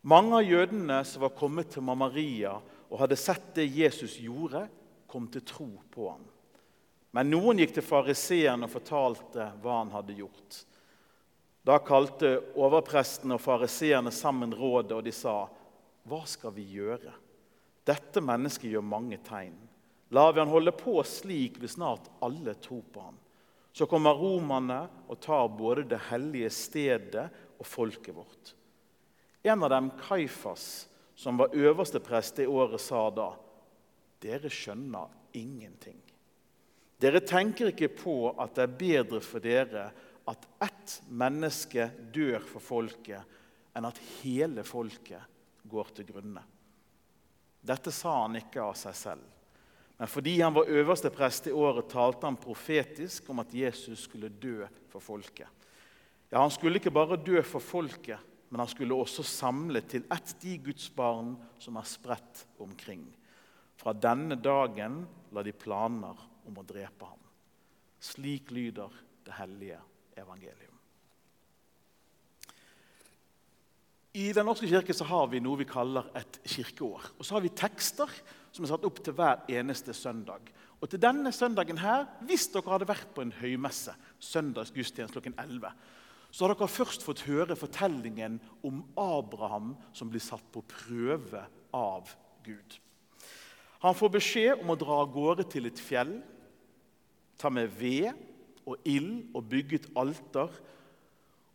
Mange av jødene som var kommet til Maria og hadde sett det Jesus gjorde, kom til tro på ham. Men noen gikk til fariseeren og fortalte hva han hadde gjort. Da kalte overpresten og fariseerne sammen rådet, og de sa, 'Hva skal vi gjøre?' Dette mennesket gjør mange tegn. Lar vi han holde på slik, vil snart alle tro på ham. Så kommer romerne og tar både det hellige stedet og folket vårt. En av dem, Kaifas, som var øverste prest det året, sa da.: Dere skjønner ingenting. Dere tenker ikke på at det er bedre for dere at ett menneske dør for folket, enn at hele folket går til grunne. Dette sa han ikke av seg selv, men fordi han var øverste prest i året, talte han profetisk om at Jesus skulle dø for folket. Ja, Han skulle ikke bare dø for folket, men han skulle også samle til ett de Guds barn som er spredt omkring. Fra denne dagen la de planer om å drepe ham. Slik lyder det hellige evangelium. I Den norske kirke så har vi noe vi kaller et kirkeår. Og så har vi tekster som er satt opp til hver eneste søndag. Og til denne søndagen her, Hvis dere hadde vært på en høymesse, søndagsgudstjeneste klokken 11, så har dere først fått høre fortellingen om Abraham som blir satt på prøve av Gud. Han får beskjed om å dra av gårde til et fjell, ta med ved og ild og bygge et alter.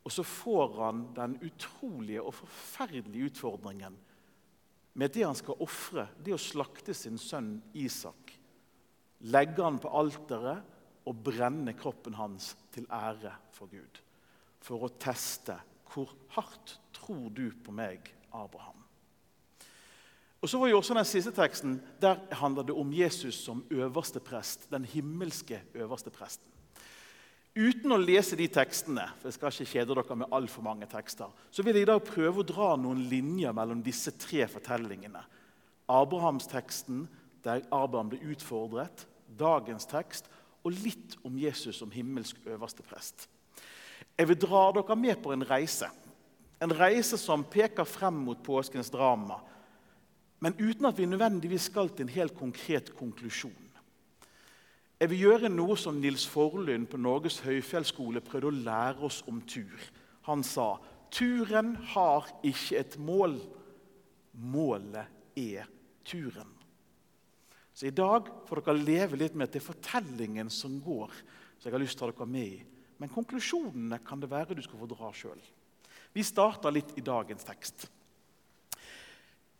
Og så får han den utrolige og forferdelige utfordringen med det han skal ofre, det å slakte sin sønn Isak. Legge han på alteret og brenne kroppen hans til ære for Gud for å teste hvor hardt tror du på meg, Abraham. Og så var jo også Den siste teksten, der handler det om Jesus som øverste prest, den himmelske øverste presten. Uten å lese de tekstene, for jeg skal ikke kjede dere med altfor mange tekster, så vil jeg i dag prøve å dra noen linjer mellom disse tre fortellingene. Abrahamsteksten, der Abraham ble utfordret, dagens tekst, og litt om Jesus som himmelsk øverste prest. Jeg vil dra dere med på en reise. En reise som peker frem mot påskens drama, men uten at vi nødvendigvis skal til en helt konkret konklusjon. Jeg vil gjøre noe som Nils Forlund på Norges høyfjellsskole prøvde å lære oss om tur. Han sa turen har ikke et mål. Målet er turen. Så I dag får dere leve litt med at det er fortellingen som går, så jeg har lyst til å ha dere med i. Men konklusjonene kan det være du skal få dra sjøl. Vi starter litt i dagens tekst.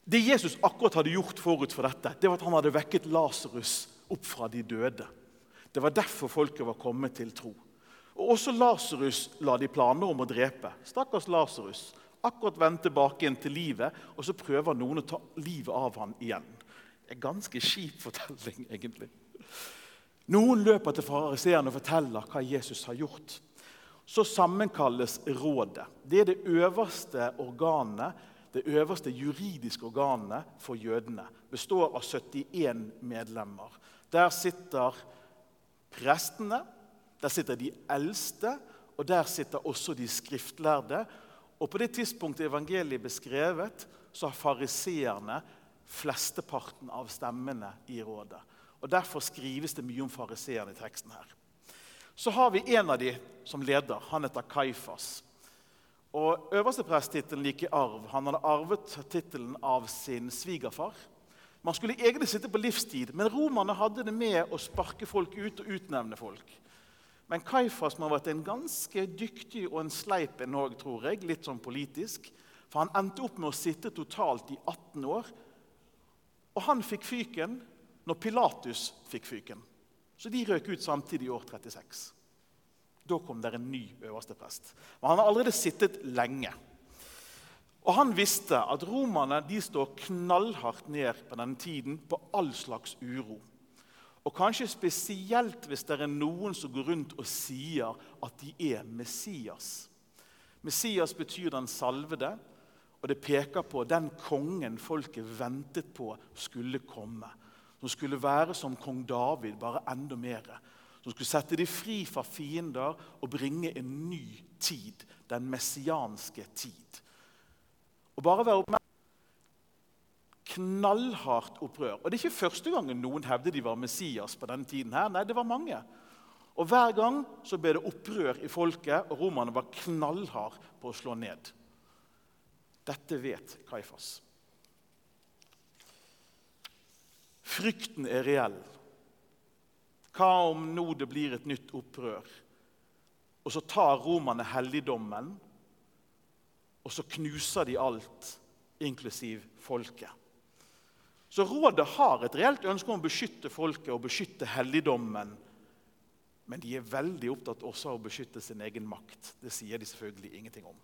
Det Jesus akkurat hadde gjort forut for dette, det var at han hadde vekket Lasarus opp fra de døde. Det var derfor folket var kommet til tro. Og Også Lasarus la de planer om å drepe. Stakkars Lasarus. Akkurat vendt tilbake igjen til livet, og så prøver noen å ta livet av ham igjen. Det En ganske kjip fortelling, egentlig. Noen løper til fariseerne og forteller hva Jesus har gjort. Så sammenkalles rådet. Det er det øverste organet, det øverste juridiske organet for jødene. Består av 71 medlemmer. Der sitter prestene, der sitter de eldste, og der sitter også de skriftlærde. Og På det tidspunktet evangeliet er beskrevet, så har fariseerne flesteparten av stemmene i rådet og Derfor skrives det mye om fariseerne i teksten. her. Så har vi en av de som leder. Han heter Kaifas. Og Øverstepresttittelen gikk i arv. Han hadde arvet tittelen av sin svigerfar. Man skulle egentlig sitte på livstid, men romerne hadde det med å sparke folk ut og utnevne folk. Men Kaifas må ha vært en ganske dyktig og en sleip en òg, tror jeg. Litt sånn politisk. For han endte opp med å sitte totalt i 18 år. Og han fikk fyken når Pilatus fikk fyken. Så de røk ut samtidig i år 36. Da kom det en ny øverste prest. Men Han har allerede sittet lenge. Og Han visste at romerne de står knallhardt ned på denne tiden på all slags uro. Og kanskje spesielt hvis det er noen som går rundt og sier at de er Messias. Messias betyr den salvede, og det peker på den kongen folket ventet på skulle komme som skulle være som kong David, bare enda mer. Som skulle sette dem fri fra fiender og bringe en ny tid, den messianske tid. Og bare være oppmerksom knallhardt opprør. Og Det er ikke første gangen noen hevder de var Messias. på denne tiden. her. Nei, det var mange. Og Hver gang så ble det opprør i folket, og romerne var knallharde på å slå ned. Dette vet Kaifas. Frykten er reell. Hva om nå det blir et nytt opprør? Og så tar romerne helligdommen, og så knuser de alt, inklusiv folket. Så rådet har et reelt ønske om å beskytte folket og beskytte helligdommen. Men de er veldig opptatt også av å beskytte sin egen makt. Det sier de selvfølgelig ingenting om.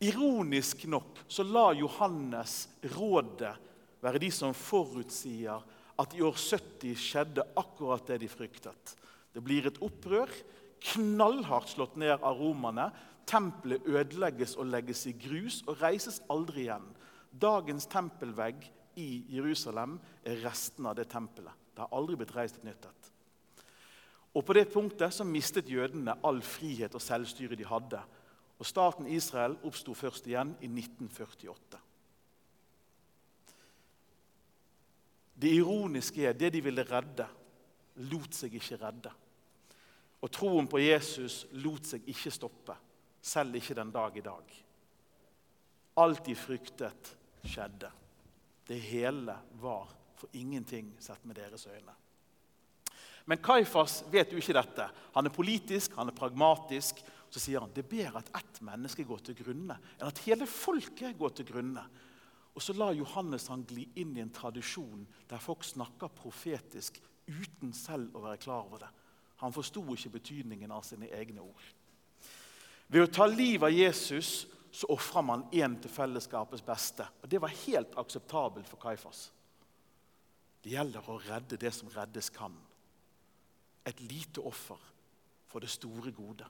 Ironisk nok så lar Johannes rådet være de som forutsier at i år 70 skjedde akkurat det de fryktet. Det blir et opprør, knallhardt slått ned av romerne. Tempelet ødelegges og legges i grus og reises aldri igjen. Dagens tempelvegg i Jerusalem er resten av det tempelet. Det har aldri blitt reist et nytt et. Og På det punktet så mistet jødene all frihet og selvstyre de hadde. Og Staten Israel oppsto først igjen i 1948. Det ironiske er det de ville redde, lot seg ikke redde. Og troen på Jesus lot seg ikke stoppe, selv ikke den dag i dag. Alt de fryktet, skjedde. Det hele var for ingenting sett med deres øyne. Men Kaifas vet jo ikke dette. Han er politisk, han er pragmatisk. Så sier han det er bedre at ett menneske går til grunne, enn at hele folket går til grunne. Og så lar Johannes han gli inn i en tradisjon der folk snakker profetisk uten selv å være klar over det. Han forsto ikke betydningen av sine egne ord. Ved å ta livet av Jesus så ofra man én til fellesskapets beste. Og Det var helt akseptabelt for Kaifas. Det gjelder å redde det som reddes kan. Et lite offer for det store gode.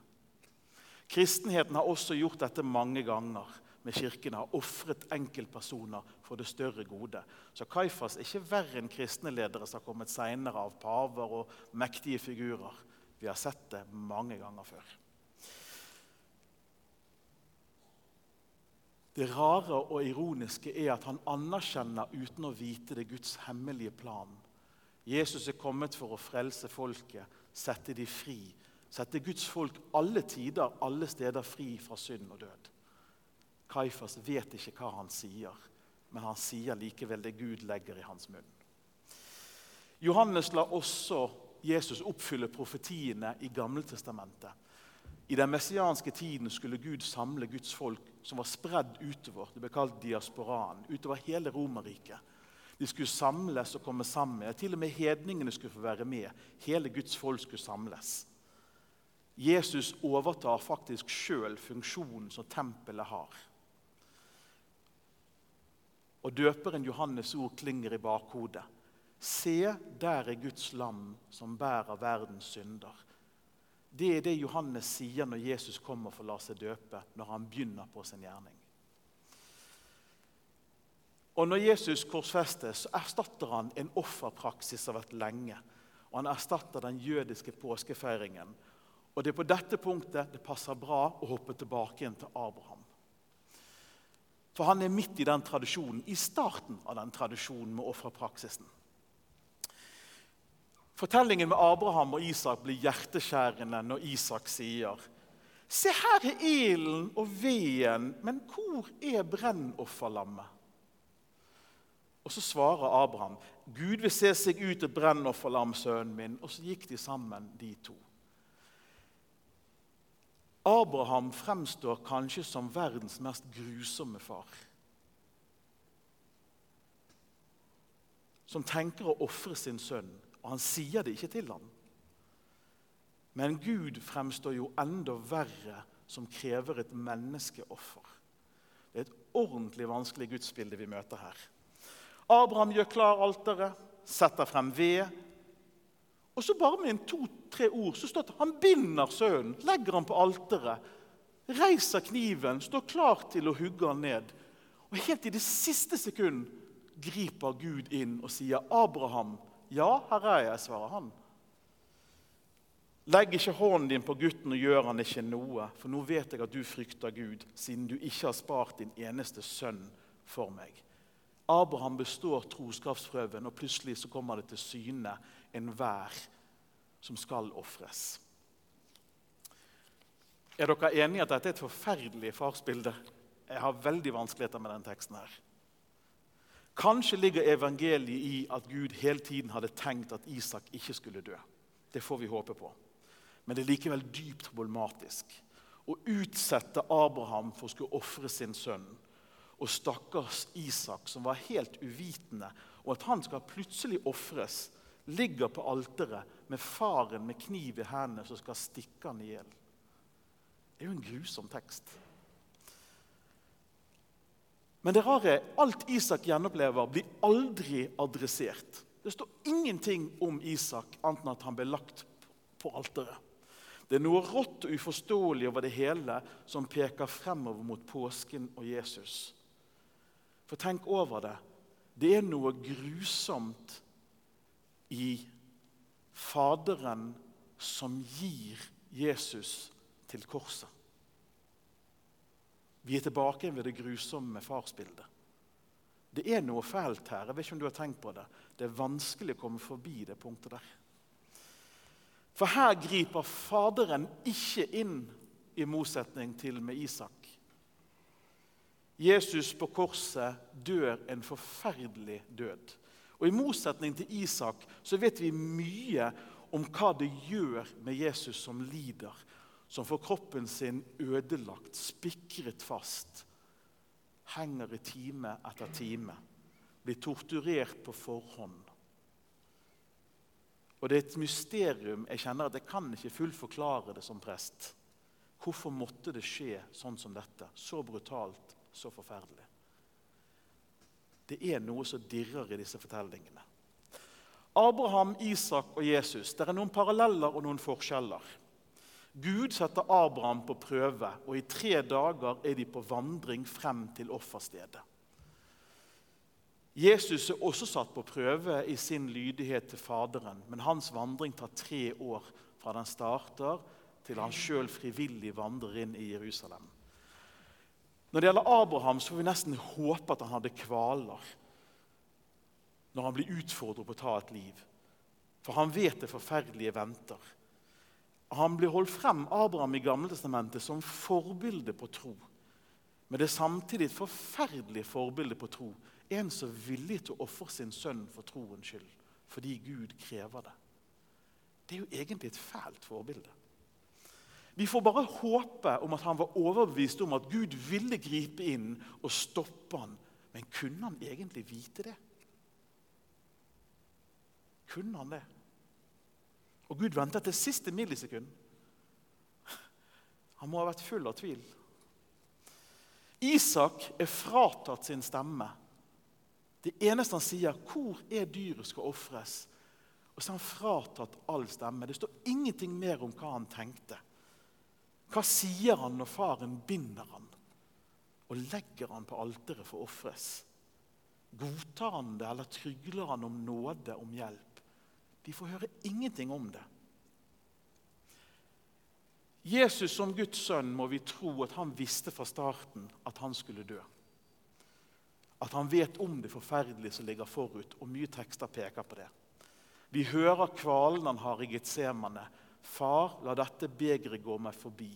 Kristenheten har også gjort dette mange ganger med kirken Har ofret enkeltpersoner for det større gode. Så Kaifas er ikke verre enn kristne ledere som har kommet senere av paver og mektige figurer. Vi har sett det mange ganger før. Det rare og ironiske er at han anerkjenner uten å vite det Guds hemmelige plan. Jesus er kommet for å frelse folket, sette de fri. Sette Guds folk alle tider, alle steder fri fra synd og død. Kaifas vet ikke hva han sier, men han sier likevel det Gud legger i hans munn. Johannes lar også Jesus oppfylle profetiene i Gammeltestamentet. I den messianske tiden skulle Gud samle Guds folk som var spredd utover. Det ble kalt diasporaen. Utover hele Romerriket. De skulle samles og komme sammen. Til og med hedningene skulle få være med. Hele Guds folk skulle samles. Jesus overtar faktisk sjøl funksjonen som tempelet har. Og døperen Johannes' ord klinger i bakhodet. Se, der er Guds lam som bærer verdens synder. Det er det Johannes sier når Jesus kommer for å la seg døpe, når han begynner på sin gjerning. Og Når Jesus korsfestes, så erstatter han en offerpraksis som har vært lenge. Og han erstatter den jødiske påskefeiringen. Og Det er på dette punktet det passer bra å hoppe tilbake igjen til Abraham. For han er midt i den tradisjonen, i starten av den tradisjonen med offerpraksisen. Fortellingen med Abraham og Isak blir hjerteskjærende når Isak sier Se, her er ilden og veden, men hvor er brennofferlammet? Og Så svarer Abraham, Gud vil se seg ut et brennofferlam, sønnen min. Og så gikk de sammen, de to. Abraham fremstår kanskje som verdens mest grusomme far. Som tenker å ofre sin sønn og han sier det ikke til ham. Men Gud fremstår jo enda verre, som krever et menneskeoffer. Det er et ordentlig vanskelig gudsbilde vi møter her. Abraham gjør klar alteret, setter frem ved. Og så bare med en to-tre ord så står det at han binder sønnen, legger han på alteret, reiser kniven, står klar til å hugge han ned. Og Helt i det siste sekund griper Gud inn og sier, 'Abraham, ja, her er jeg, svarer han. Legg ikke hånden din på gutten og gjør han ikke noe, for nå vet jeg at du frykter Gud, siden du ikke har spart din eneste sønn for meg. Abraham består troskapsprøven, og plutselig så kommer det til syne enhver som skal ofres. Er dere enige i at dette er et forferdelig farsbilde? Jeg har veldig vanskeligheter med denne teksten. her. Kanskje ligger evangeliet i at Gud hele tiden hadde tenkt at Isak ikke skulle dø. Det får vi håpe på. Men det er likevel dypt problematisk å utsette Abraham for å skulle ofre sin sønn. Og stakkars Isak, som var helt uvitende, og at han skal plutselig ofres, ligger på alteret med faren med kniv i hendene som skal stikke han i hjel. Det er jo en grusom tekst. Men det rare er alt Isak gjenopplever, blir aldri adressert. Det står ingenting om Isak annet enn at han ble lagt på alteret. Det er noe rått og uforståelig over det hele som peker fremover mot påsken og Jesus. For tenk over det. Det er noe grusomt i Faderen som gir Jesus til korset. Vi er tilbake ved det grusomme farsbildet. Det er noe fælt her. Jeg vet ikke om du har tenkt på Det Det er vanskelig å komme forbi det punktet der. For her griper Faderen ikke inn, i motsetning til med Isak. Jesus på korset dør en forferdelig død. Og I motsetning til Isak så vet vi mye om hva det gjør med Jesus som lider, som får kroppen sin ødelagt, spikret fast, henger i time etter time, blir torturert på forhånd og det er et mysterium jeg kjenner at jeg kan ikke fullforklare det som prest. Hvorfor måtte det skje sånn som dette? Så brutalt, så forferdelig. Det er noe som dirrer i disse fortellingene. Abraham, Isak og Jesus. Det er noen paralleller og noen forskjeller. Gud setter Abraham på prøve, og i tre dager er de på vandring frem til offerstedet. Jesus er også satt på prøve i sin lydighet til Faderen, men hans vandring tar tre år fra den starter til han sjøl frivillig vandrer inn i Jerusalem. Når det gjelder Abraham, så får vi nesten håpe at han hadde kvaler når han blir utfordret på å ta et liv. For han vet det forferdelige venter. Han blir holdt frem Abraham i Gammeltestamentet som forbilde på tro. Men det er samtidig et forferdelig forbilde på tro en som er villig til å ofre sin sønn for troens skyld, fordi Gud krever det. Det er jo egentlig et fælt forbilde. Vi får bare håpe om at han var overbevist om at Gud ville gripe inn og stoppe han. Men kunne han egentlig vite det? Kunne han det? Og Gud ventet til siste millisekund. Han må ha vært full av tvil. Isak er fratatt sin stemme det eneste han sier, 'Hvor er dyret skal ofres?' Og så har han fratatt all stemme. Det står ingenting mer om hva han tenkte. Hva sier han når faren binder han og legger han på alteret for å ofres? Godtar han det, eller trygler han om nåde, om hjelp? Vi får høre ingenting om det. Jesus som Guds sønn må vi tro at han visste fra starten at han skulle dø at han vet om det forferdelige som ligger forut, og mye tekster peker på det. Vi hører kvalen han har i Getsemane. Far, la dette begeret gå meg forbi.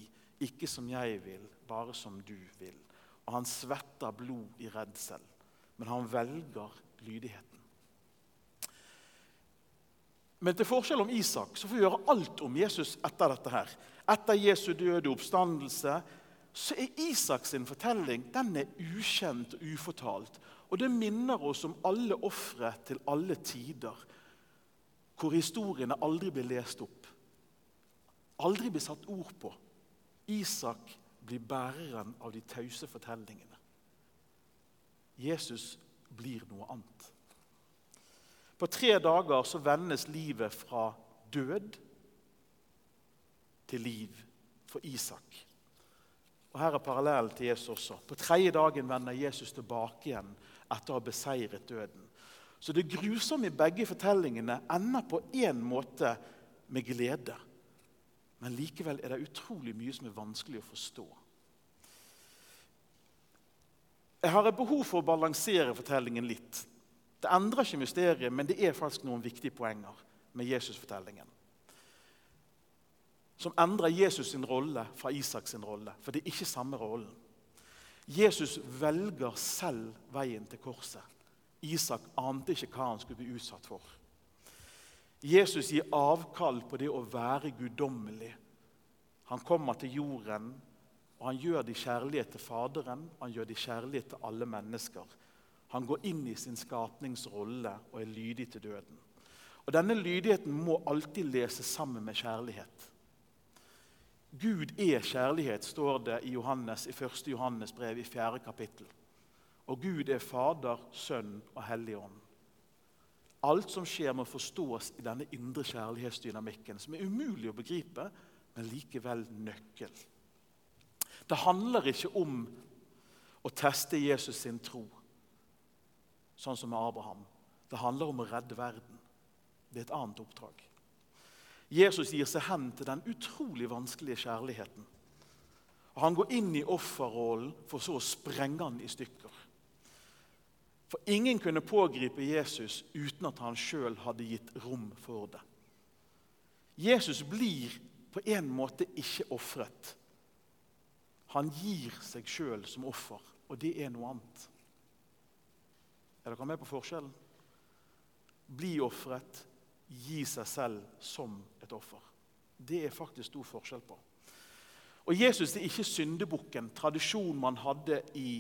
Ikke som jeg vil, bare som du vil. Og han svetter blod i redsel, men han velger lydigheten. Men til forskjell om Isak så får vi gjøre alt om Jesus etter dette. her. Etter Jesu døde oppstandelse så er Isaks fortelling den er ukjent og ufortalt. Og det minner oss om alle ofre til alle tider, hvor historiene aldri blir lest opp. Aldri blir satt ord på. Isak blir bæreren av de tause fortellingene. Jesus blir noe annet. På tre dager så vendes livet fra død til liv for Isak. Og Her er parallellen til Jesus også. På tredje dagen vender Jesus tilbake igjen etter å ha beseiret døden. Så det grusomme i begge fortellingene ender på én måte med glede. Men likevel er det utrolig mye som er vanskelig å forstå. Jeg har et behov for å balansere fortellingen litt. Det endrer ikke mysteriet, men det er faktisk noen viktige poenger med Jesus-fortellingen. Som endrer Jesus sin rolle fra Isaks rolle, for det er ikke samme rollen. Jesus velger selv veien til korset. Isak ante ikke hva han skulle bli utsatt for. Jesus gir avkall på det å være guddommelig. Han kommer til jorden, og han gjør det i kjærlighet til Faderen han gjør det i kjærlighet til alle mennesker. Han går inn i sin skapningsrolle og er lydig til døden. Og Denne lydigheten må alltid leses sammen med kjærlighet. Gud er kjærlighet, står det i, Johannes, i 1. Johannes brev i 4. kapittel. Og Gud er Fader, Sønn og Hellig Ånd. Alt som skjer, må forstås i denne indre kjærlighetsdynamikken, som er umulig å begripe, men likevel nøkkel. Det handler ikke om å teste Jesus sin tro, sånn som med Abraham. Det handler om å redde verden. Det er et annet oppdrag. Jesus gir seg hen til den utrolig vanskelige kjærligheten. Og Han går inn i offerrollen for så å sprenge han i stykker. For ingen kunne pågripe Jesus uten at han sjøl hadde gitt rom for det. Jesus blir på en måte ikke ofret. Han gir seg sjøl som offer, og det er noe annet. Er dere med på forskjellen? Bli ofret, gi seg selv som et offer. Det er faktisk stor forskjell på. Og Jesus er ikke syndebukken, tradisjonen man hadde i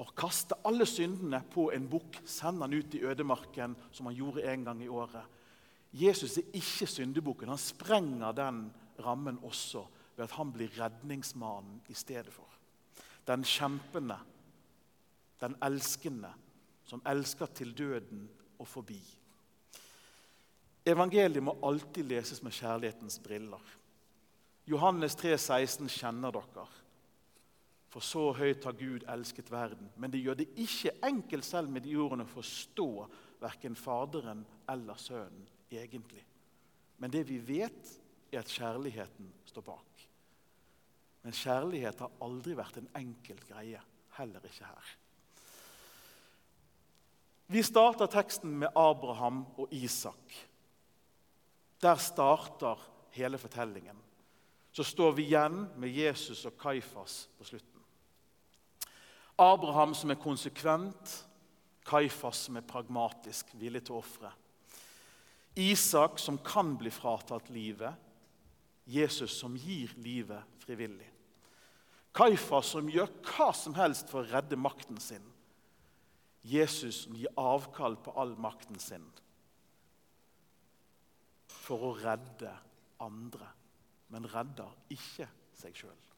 å kaste alle syndene på en bukk, sende han ut i ødemarken, som han gjorde en gang i året. Jesus er ikke syndebukken. Han sprenger den rammen også ved at han blir redningsmannen i stedet for. Den kjempende, den elskende, som elsker til døden og forbi. Evangeliet må alltid leses med kjærlighetens briller. Johannes 3, 16 kjenner dere. For så høyt har Gud elsket verden. Men det gjør det ikke enkelt selv med de ordene å forstå verken Faderen eller Sønnen egentlig. Men det vi vet, er at kjærligheten står bak. Men kjærlighet har aldri vært en enkel greie. Heller ikke her. Vi starter teksten med Abraham og Isak. Der starter hele fortellingen. Så står vi igjen med Jesus og Kaifas på slutten. Abraham som er konsekvent, Kaifas som er pragmatisk, villig til å ofre. Isak som kan bli fratatt livet, Jesus som gir livet frivillig. Kaifas som gjør hva som helst for å redde makten sin. Jesus som gir avkall på all makten sin for å redde andre, men redder ikke seg sjøl.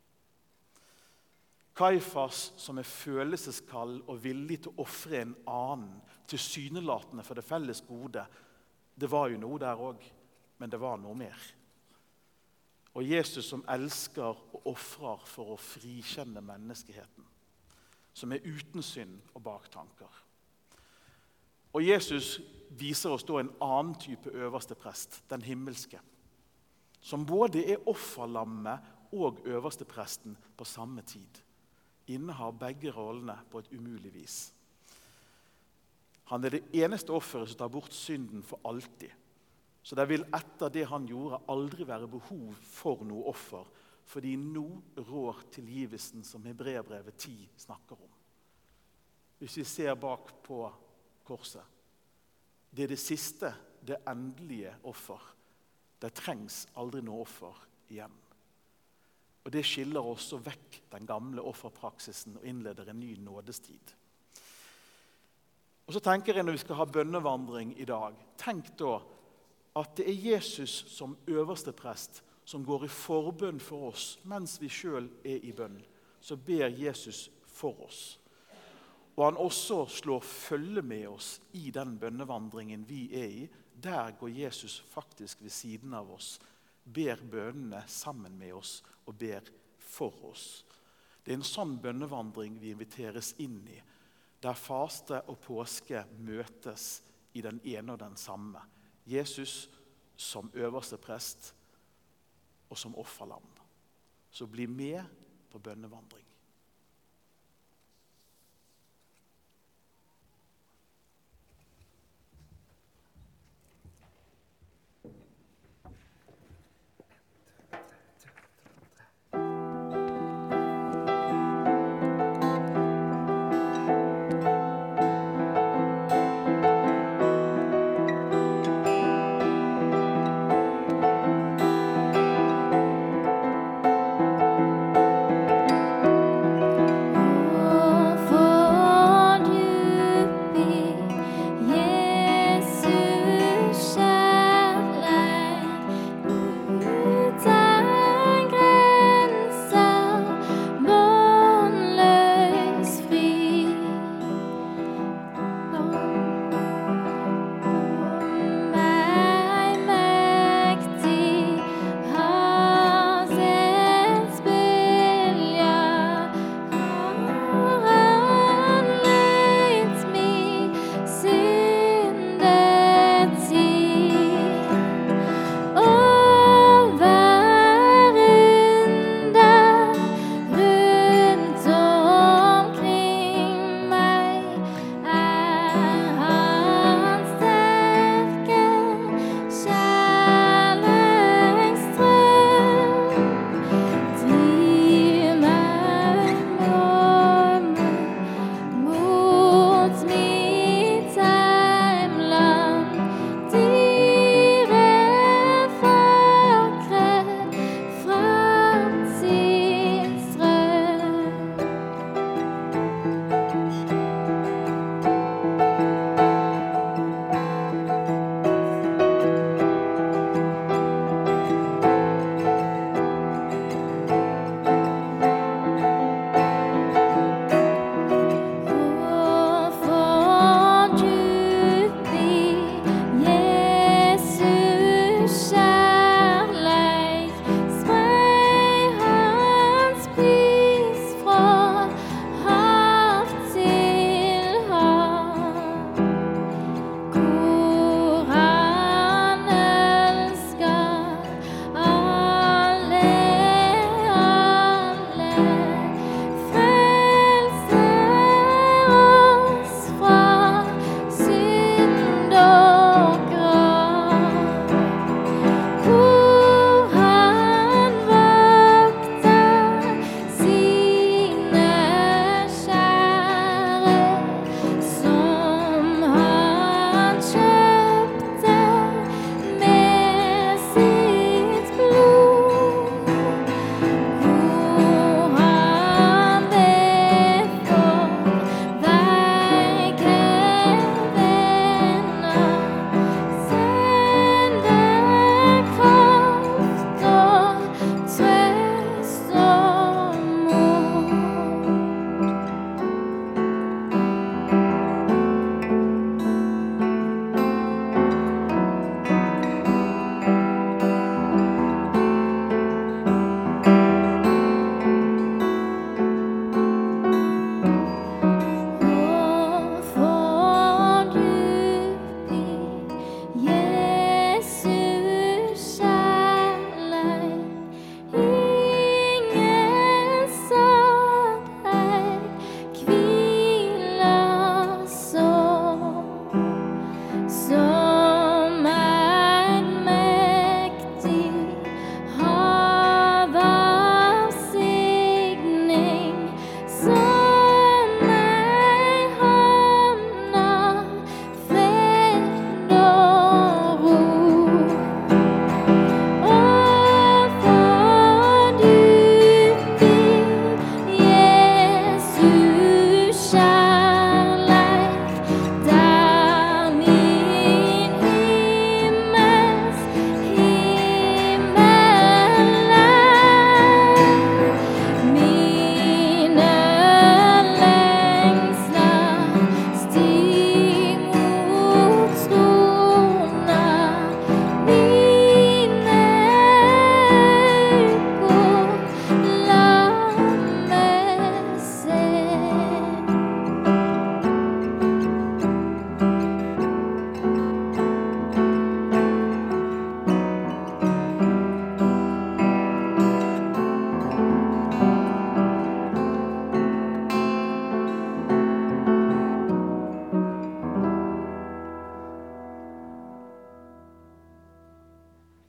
Kaifas, som er følelseskald og villig til å ofre en annen, tilsynelatende for det felles gode, det var jo noe der òg, men det var noe mer. Og Jesus som elsker og ofrer for å frikjenne menneskeheten. Som er uten synd og baktanker. Og Jesus viser oss da en annen type øverste prest, den himmelske. Som både er offerlammet og øverste presten på samme tid. Innehar begge rollene på et umulig vis. Han er det eneste offeret som tar bort synden for alltid. Så det vil etter det han gjorde, aldri være behov for noe offer. Fordi nå rår tilgivelsen som Hebreabrevet 10 snakker om. Hvis vi ser bak på korset. Det er det siste, det endelige offer. Det trengs aldri noe offer igjen. Og Det skiller også vekk den gamle offerpraksisen og innleder en ny nådestid. Og så tenker jeg Når vi skal ha bønnevandring i dag, tenk da at det er Jesus som øverste prest som går i forbønn for oss mens vi sjøl er i bønn. Så ber Jesus for oss. Og han også slår følge med oss i den bønnevandringen vi er i. Der går Jesus faktisk ved siden av oss, ber bønnene sammen med oss og ber for oss. Det er en sånn bønnevandring vi inviteres inn i, der faste og påske møtes i den ene og den samme. Jesus som øverste prest og som offerlam. Så bli med på bønnevandring.